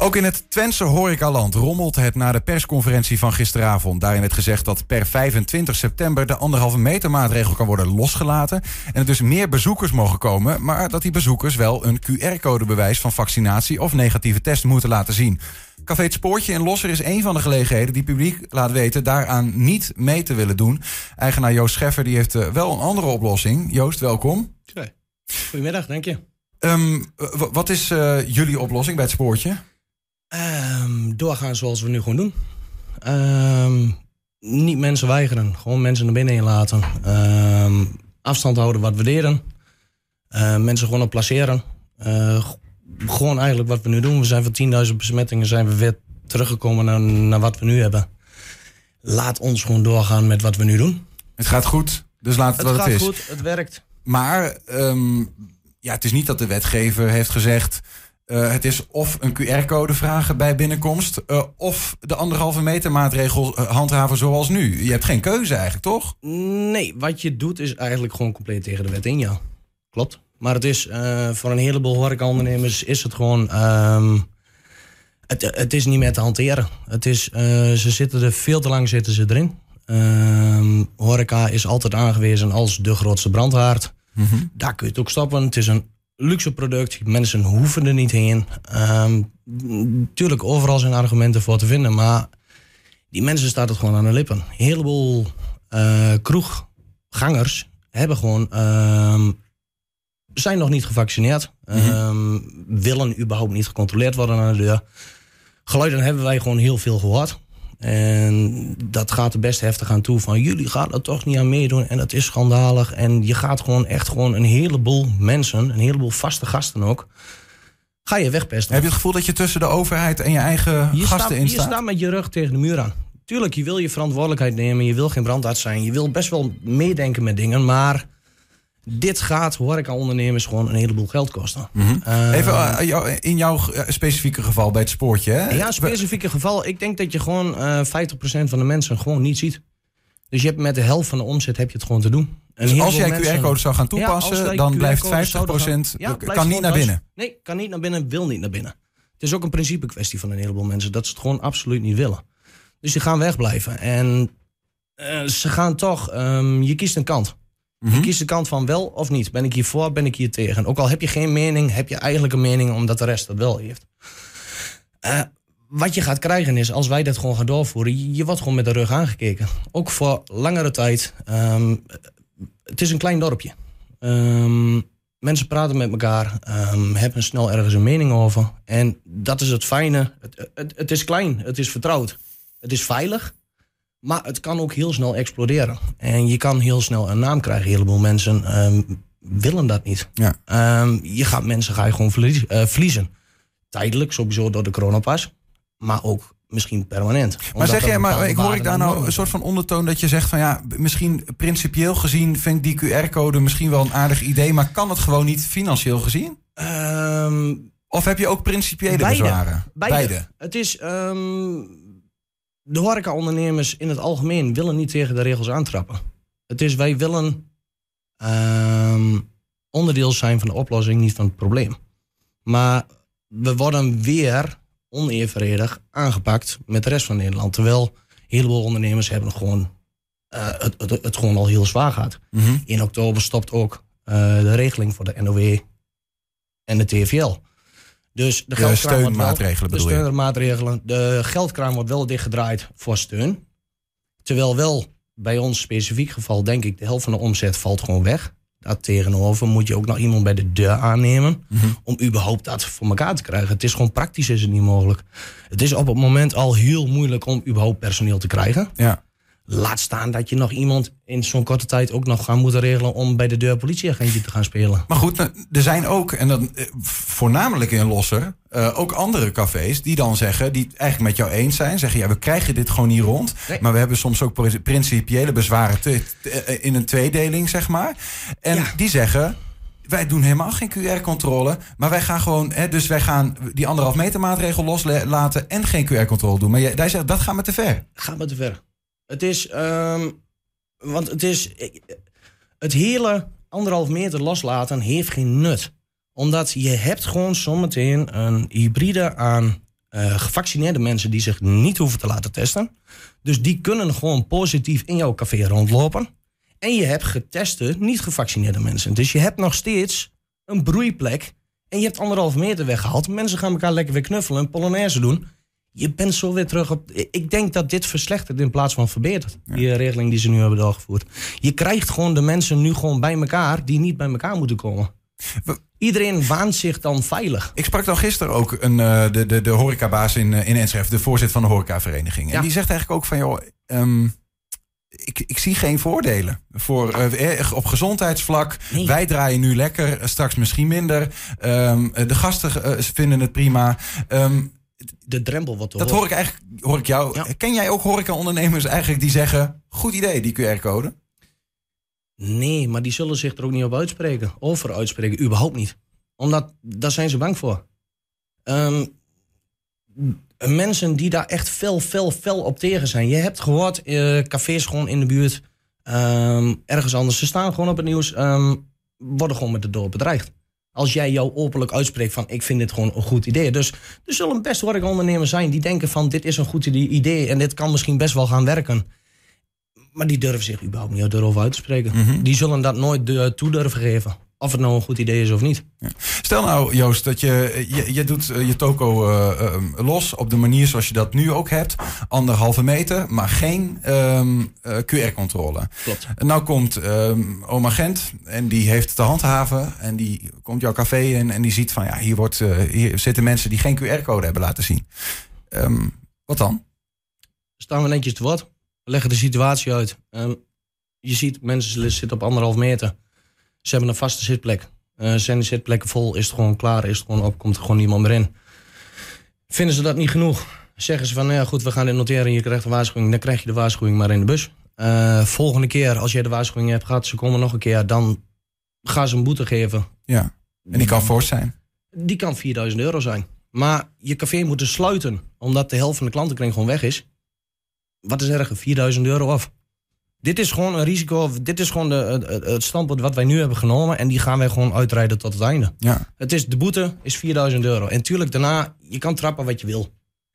Ook in het Twentse horecaland rommelt het na de persconferentie van gisteravond. Daarin werd gezegd dat per 25 september de anderhalve meter maatregel kan worden losgelaten. En er dus meer bezoekers mogen komen, maar dat die bezoekers wel een QR-codebewijs van vaccinatie of negatieve test moeten laten zien. Café Het Spoortje in Losser is een van de gelegenheden die publiek laat weten daaraan niet mee te willen doen. Eigenaar Joost Scheffer die heeft eh, wel een andere oplossing. Joost, welkom. Goedemiddag, dank je. Um, wat is uh, jullie oplossing bij het spoortje? Um, doorgaan zoals we nu gewoon doen. Um, niet mensen weigeren, gewoon mensen naar binnen laten. afstand houden wat we leren. Uh, mensen gewoon op placeren. Uh, gewoon eigenlijk wat we nu doen. We zijn van 10.000 besmettingen zijn we weer teruggekomen naar, naar wat we nu hebben. Laat ons gewoon doorgaan met wat we nu doen. Het gaat goed, dus laat het, het wat het is. Het gaat goed, het werkt. Maar ja, het is niet dat de wetgever heeft gezegd... Uh, het is of een QR-code vragen bij binnenkomst... Uh, of de anderhalve meter maatregel uh, handhaven zoals nu. Je hebt geen keuze eigenlijk, toch? Nee, wat je doet is eigenlijk gewoon compleet tegen de wet in, ja. Klopt. Maar het is voor een heleboel horecaondernemers is het gewoon... Um, het, het, is niet meer te hanteren. Het is, ze zitten er veel te lang zitten ze erin. Um, horeca is altijd aangewezen als de grootste brandhaard. Mm -hmm. Daar kun je het ook stoppen. Het is een luxe product. Mensen hoeven er niet heen. Um, tuurlijk, overal zijn argumenten voor te vinden. Maar die mensen staat het gewoon aan de lippen. Een heleboel uh, kroeggangers hebben gewoon... Um, zijn nog niet gevaccineerd. Mm -hmm. willen überhaupt niet gecontroleerd worden aan de deur. Geluiden hebben wij gewoon heel veel gehoord. En dat gaat er best heftig aan toe. Van jullie gaan er toch niet aan meedoen. En dat is schandalig. En je gaat gewoon echt gewoon een heleboel mensen, een heleboel vaste gasten ook. Ga je wegpesten. Heb je het gevoel dat je tussen de overheid en je eigen je gasten staat, in staat? Je staat met je rug tegen de muur aan. Tuurlijk, je wil je verantwoordelijkheid nemen. Je wil geen brandarts zijn. Je wil best wel meedenken met dingen. Maar dit gaat horeca-ondernemers gewoon een heleboel geld kosten. Mm -hmm. uh, Even uh, in jouw specifieke geval bij het spoortje. Hè? Ja, specifieke geval. Ik denk dat je gewoon uh, 50% van de mensen gewoon niet ziet. Dus je hebt met de helft van de omzet heb je het gewoon te doen. Dus als jij QR-codes zou gaan toepassen, ja, dan blijft 50% gaan, ja, kan niet naar binnen. Nee, kan niet naar binnen, wil niet naar binnen. Het is ook een principe kwestie van een heleboel mensen. Dat ze het gewoon absoluut niet willen. Dus die gaan wegblijven. En ze gaan toch, um, je kiest een kant. Mm. Je kiest de kant van wel of niet. Ben ik hier voor, ben ik hier tegen. Ook al heb je geen mening, heb je eigenlijk een mening omdat de rest dat wel heeft. Uh, wat je gaat krijgen is, als wij dat gewoon gaan doorvoeren, je, wordt gewoon met de rug aangekeken. Ook voor langere tijd. Um, het is een klein dorpje. Um, mensen praten met elkaar, um, hebben snel ergens een mening over. En dat is het fijne. Het, het is klein, het is vertrouwd. Het is veilig. Maar het kan ook heel snel exploderen. En je kan heel snel een naam krijgen. Een heleboel mensen um, willen dat niet. Ja. Um, je gaat mensen ga je gewoon uh, verliezen. Tijdelijk, sowieso door de coronapas. Maar ook misschien permanent. Maar zeg jij, maar ik hoor ik daar nou een soort van ondertoon dat je zegt van ja, misschien principieel gezien vind ik die QR-code misschien wel een aardig idee, maar kan het gewoon niet financieel gezien? Um, of heb je ook principiële bezwaren? Beide. beide. Het is um, de horecaondernemers in het algemeen willen niet tegen de regels aantrappen. Het is wij willen um, onderdeel zijn van de oplossing, niet van het probleem. Maar we worden weer onevenredig aangepakt met de rest van Nederland. Terwijl een heleboel ondernemers hebben gewoon, uh, het, het, het, gewoon al heel zwaar gaat. Mm -hmm. In oktober stopt ook uh, de regeling voor de NOW en de TVL. Dus de, de steunmaatregelen wel, De steunmaatregelen. De geldkraan wordt wel dichtgedraaid voor steun. Terwijl wel bij ons specifiek geval, denk ik, de helft van de omzet valt gewoon weg. Daar tegenover moet je ook nog iemand bij de deur aannemen. Mm -hmm. Om überhaupt dat voor elkaar te krijgen. Het is gewoon praktisch is het niet mogelijk. Het is op het moment al heel moeilijk om überhaupt personeel te krijgen. Ja. Laat staan dat je nog iemand in zo'n korte tijd ook nog gaan moeten regelen om bij de deur politieagentje te gaan spelen. Maar goed, er zijn ook, en dan voornamelijk in Losser, uh, ook andere cafés die dan zeggen, die eigenlijk met jou eens zijn, zeggen ja, we krijgen dit gewoon niet rond. Nee. Maar we hebben soms ook principiële bezwaren te, te, in een tweedeling, zeg maar. En Ja. die zeggen. Wij doen helemaal geen QR-controle. Maar wij gaan gewoon. Hè, dus wij gaan die anderhalf meter maatregel loslaten. en geen QR-controle doen. Maar jij, jij zegt dat gaat me te ver. Gaat maar te ver. Het is. ehm want het is. Het hele anderhalf meter loslaten heeft geen nut. Omdat je hebt gewoon zometeen een hybride aan eh, gevaccineerde mensen die zich niet hoeven te laten testen. Dus die kunnen gewoon positief in jouw café rondlopen. En je hebt geteste, niet gevaccineerde mensen. Dus je hebt nog steeds een broeiplek. En je hebt anderhalf meter weggehaald. Mensen gaan elkaar lekker weer knuffelen en polonaise doen. Je bent zo weer terug op. Ik denk dat dit verslechtert in plaats van verbetert. Die eh, regeling die ze nu hebben doorgevoerd. Je krijgt gewoon de mensen nu gewoon bij elkaar die niet bij elkaar moeten komen. Iedereen waant zich dan veilig. Ik sprak dan gisteren ook een, eh, de, de, de horecabaas in, eh, in Enschede, de voorzitter van de horecavereniging. En die zegt eigenlijk ook van, joh, ehm, ik, ik zie geen voordelen. Voor, uh, op gezondheidsvlak, wij draaien nu lekker, straks misschien minder. Um, de gasten vinden het prima. Um, de drempel wat Dat hoor ik eigenlijk, hoor ik jou. Ken jij ook horeca-ondernemers eigenlijk die zeggen, goed idee, die QR-code? Nee, maar die zullen zich er ook niet op uitspreken. Over uitspreken, überhaupt niet. Omdat, daar zijn ze bang voor. Um, mensen die daar echt fel, fel, fel op tegen zijn. Je hebt gehoord, uh, cafés gewoon in de buurt, um, ergens anders. Ze staan gewoon op het nieuws, um, worden gewoon met de dood bedreigd. Als jij jou openlijk uitspreekt van ik vind dit gewoon een goed idee. Dus er zullen best ondernemers zijn die denken van dit is een goed idee en dit kan misschien best wel gaan werken. Maar die durven zich überhaupt niet erover uit te spreken. Mhm. Die zullen dat nooit uh, toe durven geven. Of het nou een goed idee is of niet. Ja. Stel nou, Joost, dat je, je, je doet eh, je toko uh, los op de manier zoals je dat nu ook hebt. Anderhalve meter, maar geen um, uh, QR-controle. Klopt. Nou komt um, oma Gent en die heeft te handhaven. En die komt jouw café in en die ziet van ja, hier, wordt, hier zitten mensen die geen QR-code hebben laten zien. Um, wat dan? Staan we netjes te wat? We leggen de situatie uit. je ziet, mensen zitten op anderhalf meter. Ze hebben een vaste zitplek. Uh, zijn de zitplekken vol, is het gewoon klaar, is het gewoon op, komt er gewoon niemand meer in. Vinden ze dat niet genoeg? Zeggen ze van, nou ja goed, we gaan dit noteren, je krijgt een waarschuwing, dan krijg je de waarschuwing maar in de bus. Uh, volgende keer, als jij de waarschuwing hebt gehad, ze komen nog een keer, dan gaan ze een boete geven. Ja, en die kan fors zijn? Die kan 4000 euro zijn. Maar je café moet dus sluiten, omdat de helft van de klantenkring gewoon weg is. Wat is erger, 4000 euro af. Dit is gewoon een risico. Dit is gewoon de, het standpunt wat wij nu hebben genomen. En die gaan wij gewoon uitrijden tot het einde. Ja. Het is, de boete is 4000 euro. En tuurlijk, daarna, je kan trappen wat je wil.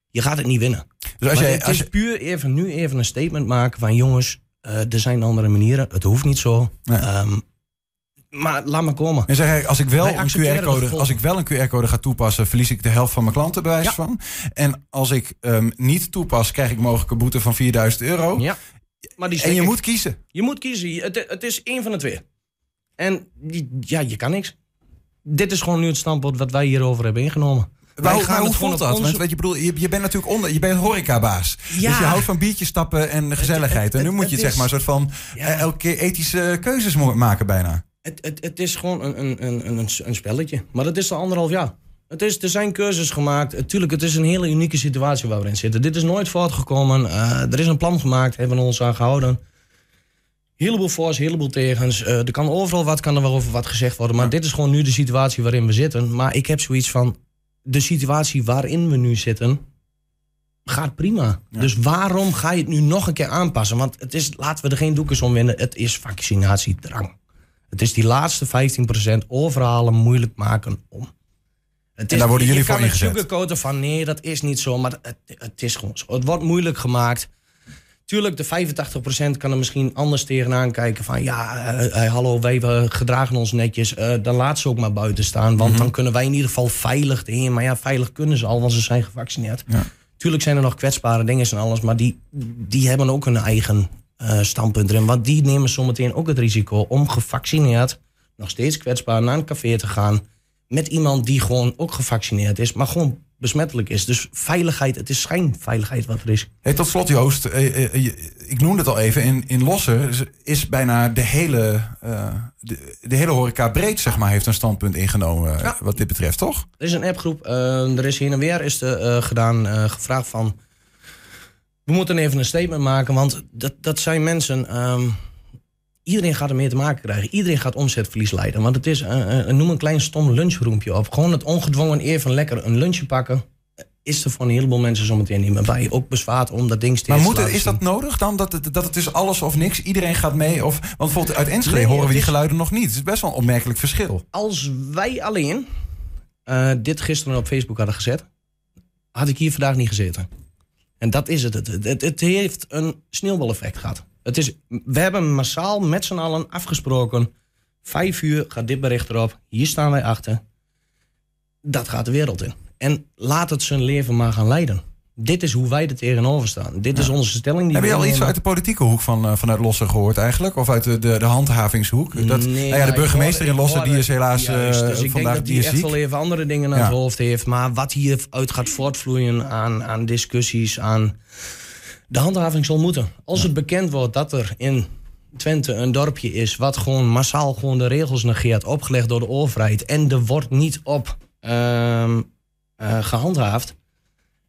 Je gaat het niet winnen. Dus als jij, het is puur even, nu even een statement maken van... jongens, uh, er zijn andere manieren. Het hoeft niet zo. Um, maar laat maar komen. En zeg, als ik wel een QR-code, als ik wel een QR-code ga toepassen, verlies ik de helft van mijn klanten bij ja. van. En als ik um, niet toepas, krijg ik mogelijk een boete van 4000 euro. Ja. Maar die en je moet kiezen. Je moet kiezen. Het, het is één van de twee. En ja, je kan niks. Dit is gewoon nu het standpunt wat wij hierover hebben ingenomen. Wij gaan hoe voelt dat? Want weet je, bedoel, je, je bent natuurlijk onder, je bent horecabaas. Ja. Dus je houdt van biertjes stappen en gezelligheid. en nu moet je zeg maar een soort van ja. elke keer ethische keuzes maken bijna. Het, het, het is gewoon een, een, een, een, een spelletje. Maar dat is al anderhalf jaar. Het is, er zijn keuzes gemaakt. Tuurlijk, het is een hele unieke situatie waar we in zitten. Dit is nooit voortgekomen. Uh, er is een plan gemaakt, hebben we ons aan gehouden. Heleboel voor's, heleboel tegens. Uh, er kan overal wat, kan er wel over wat gezegd worden. Maar dit is gewoon nu de situatie waarin we zitten. Maar ik heb zoiets van, de situatie waarin we nu zitten, gaat prima. Dus waarom ga je het nu nog een keer aanpassen? Want het is, laten we er geen doekjes om winnen. Het is vaccinatiedrang. Het is die laatste 15% overhalen, moeilijk maken om. Het en daar worden jullie voor ingezet. Je kan van nee, dat is niet zo, maar het, het is gewoon zo. Het wordt moeilijk gemaakt. Tuurlijk, de 85% kan er misschien anders tegenaan kijken van ja, uh, hallo, wij gedragen ons netjes. Uh, dan laat ze ook maar buiten staan, want mhm. dan kunnen wij in ieder geval veilig heen. Maar ja, veilig kunnen ze al, want ze zijn gevaccineerd. Ja. Tuurlijk zijn er nog kwetsbare dingen en alles, maar die, die hebben ook hun eigen uh, standpunt erin. Want die nemen zometeen ook het risico om gevaccineerd, nog steeds kwetsbaar, naar een café te gaan met iemand die gewoon ook gevaccineerd is, maar gewoon besmettelijk is. Dus veiligheid, het is schijnveiligheid wat er is. Hey, tot slot Joost, eh, eh, ik noemde het al even, in, in Lossen is bijna de hele, uh, de, de, hele horeca breed, zeg maar, heeft een standpunt ingenomen wat dit betreft, toch? Er is een appgroep, er is heen en weer is er, gedaan, gevraagd van... We moeten even een statement maken, want dat, dat zijn mensen... Um, Iedereen gaat ermee te maken krijgen. Iedereen gaat omzetverlies leiden. Want het is, uh, noem een klein stom lunchroempje op. Gewoon het ongedwongen even lekker een lunchje pakken. Is er voor een heleboel mensen zometeen niet meer bij. Ook bezwaard om dat ding steeds Maar moet is dat nodig dan? Dat het, dat het is alles of niks? Iedereen gaat mee? Of, want bijvoorbeeld uit Enschede horen we die geluiden nog niet. Het is best wel een opmerkelijk verschil. Als wij alleen uh, dit gisteren op Facebook hadden gezet had ik hier vandaag niet gezeten. En dat is het. Het, het, het heeft een sneeuwbaleffect gehad. Het is, we hebben massaal met z'n allen afgesproken. Vijf uur gaat dit bericht erop. Hier staan wij achter. Dat gaat de wereld in. En laat het zijn leven maar gaan leiden. Dit is hoe wij er tegenover staan. Dit is onze stelling. Die Heb je al iets uit de politieke hoek van, eh, vanuit Lossen gehoord eigenlijk? Of uit de, de, de handhavingshoek? Dat, Nee, nou ja, de burgemeester hoor- in Lossen die is helaas Juist, eh, dus ik vandaag denk dat die is echt wel even andere dingen aan Ja. het hoofd heeft. Maar wat hieruit gaat voortvloeien aan, aan discussies, aan de handhaving zal moeten. Als het bekend wordt dat er in Twente een dorpje is wat gewoon massaal gewoon de regels negeert, opgelegd door de overheid, en er wordt niet op ehm, eh, gehandhaafd.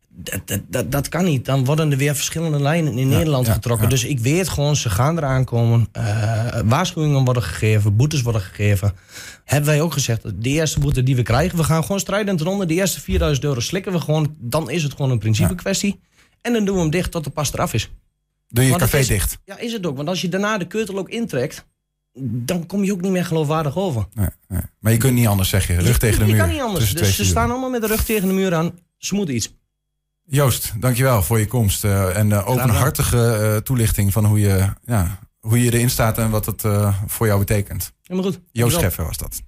Dat, dat, dat, dat kan niet. Dan worden er weer verschillende lijnen in Nederland ja, getrokken. ja. Dus ik weet gewoon, ze gaan eraan komen. Eh, waarschuwingen worden gegeven, boetes worden gegeven. Hebben wij ook gezegd, de eerste boete die we krijgen, we gaan gewoon strijden ten onder. De eerste 4000 euro slikken we gewoon. Dan is het gewoon een principe kwestie. En dan doen we hem dicht tot de pas eraf is. Doe je het café is- dicht? Ja, is het ook. Want als je daarna de keutel ook intrekt, dan kom je ook niet meer geloofwaardig over. Nee, nee. Maar je kunt niet anders, zeg je. Rug Je- tegen de je muur. kan niet anders. Dus ze staan allemaal met de rug tegen de muur aan. Ze moeten iets. Joost, dankjewel voor je komst. eh, en de openhartige eh, toelichting van hoe je, ja, hoe je erin staat en wat het eh, voor jou betekent. Helemaal goed. Joost. Scheffer was dat.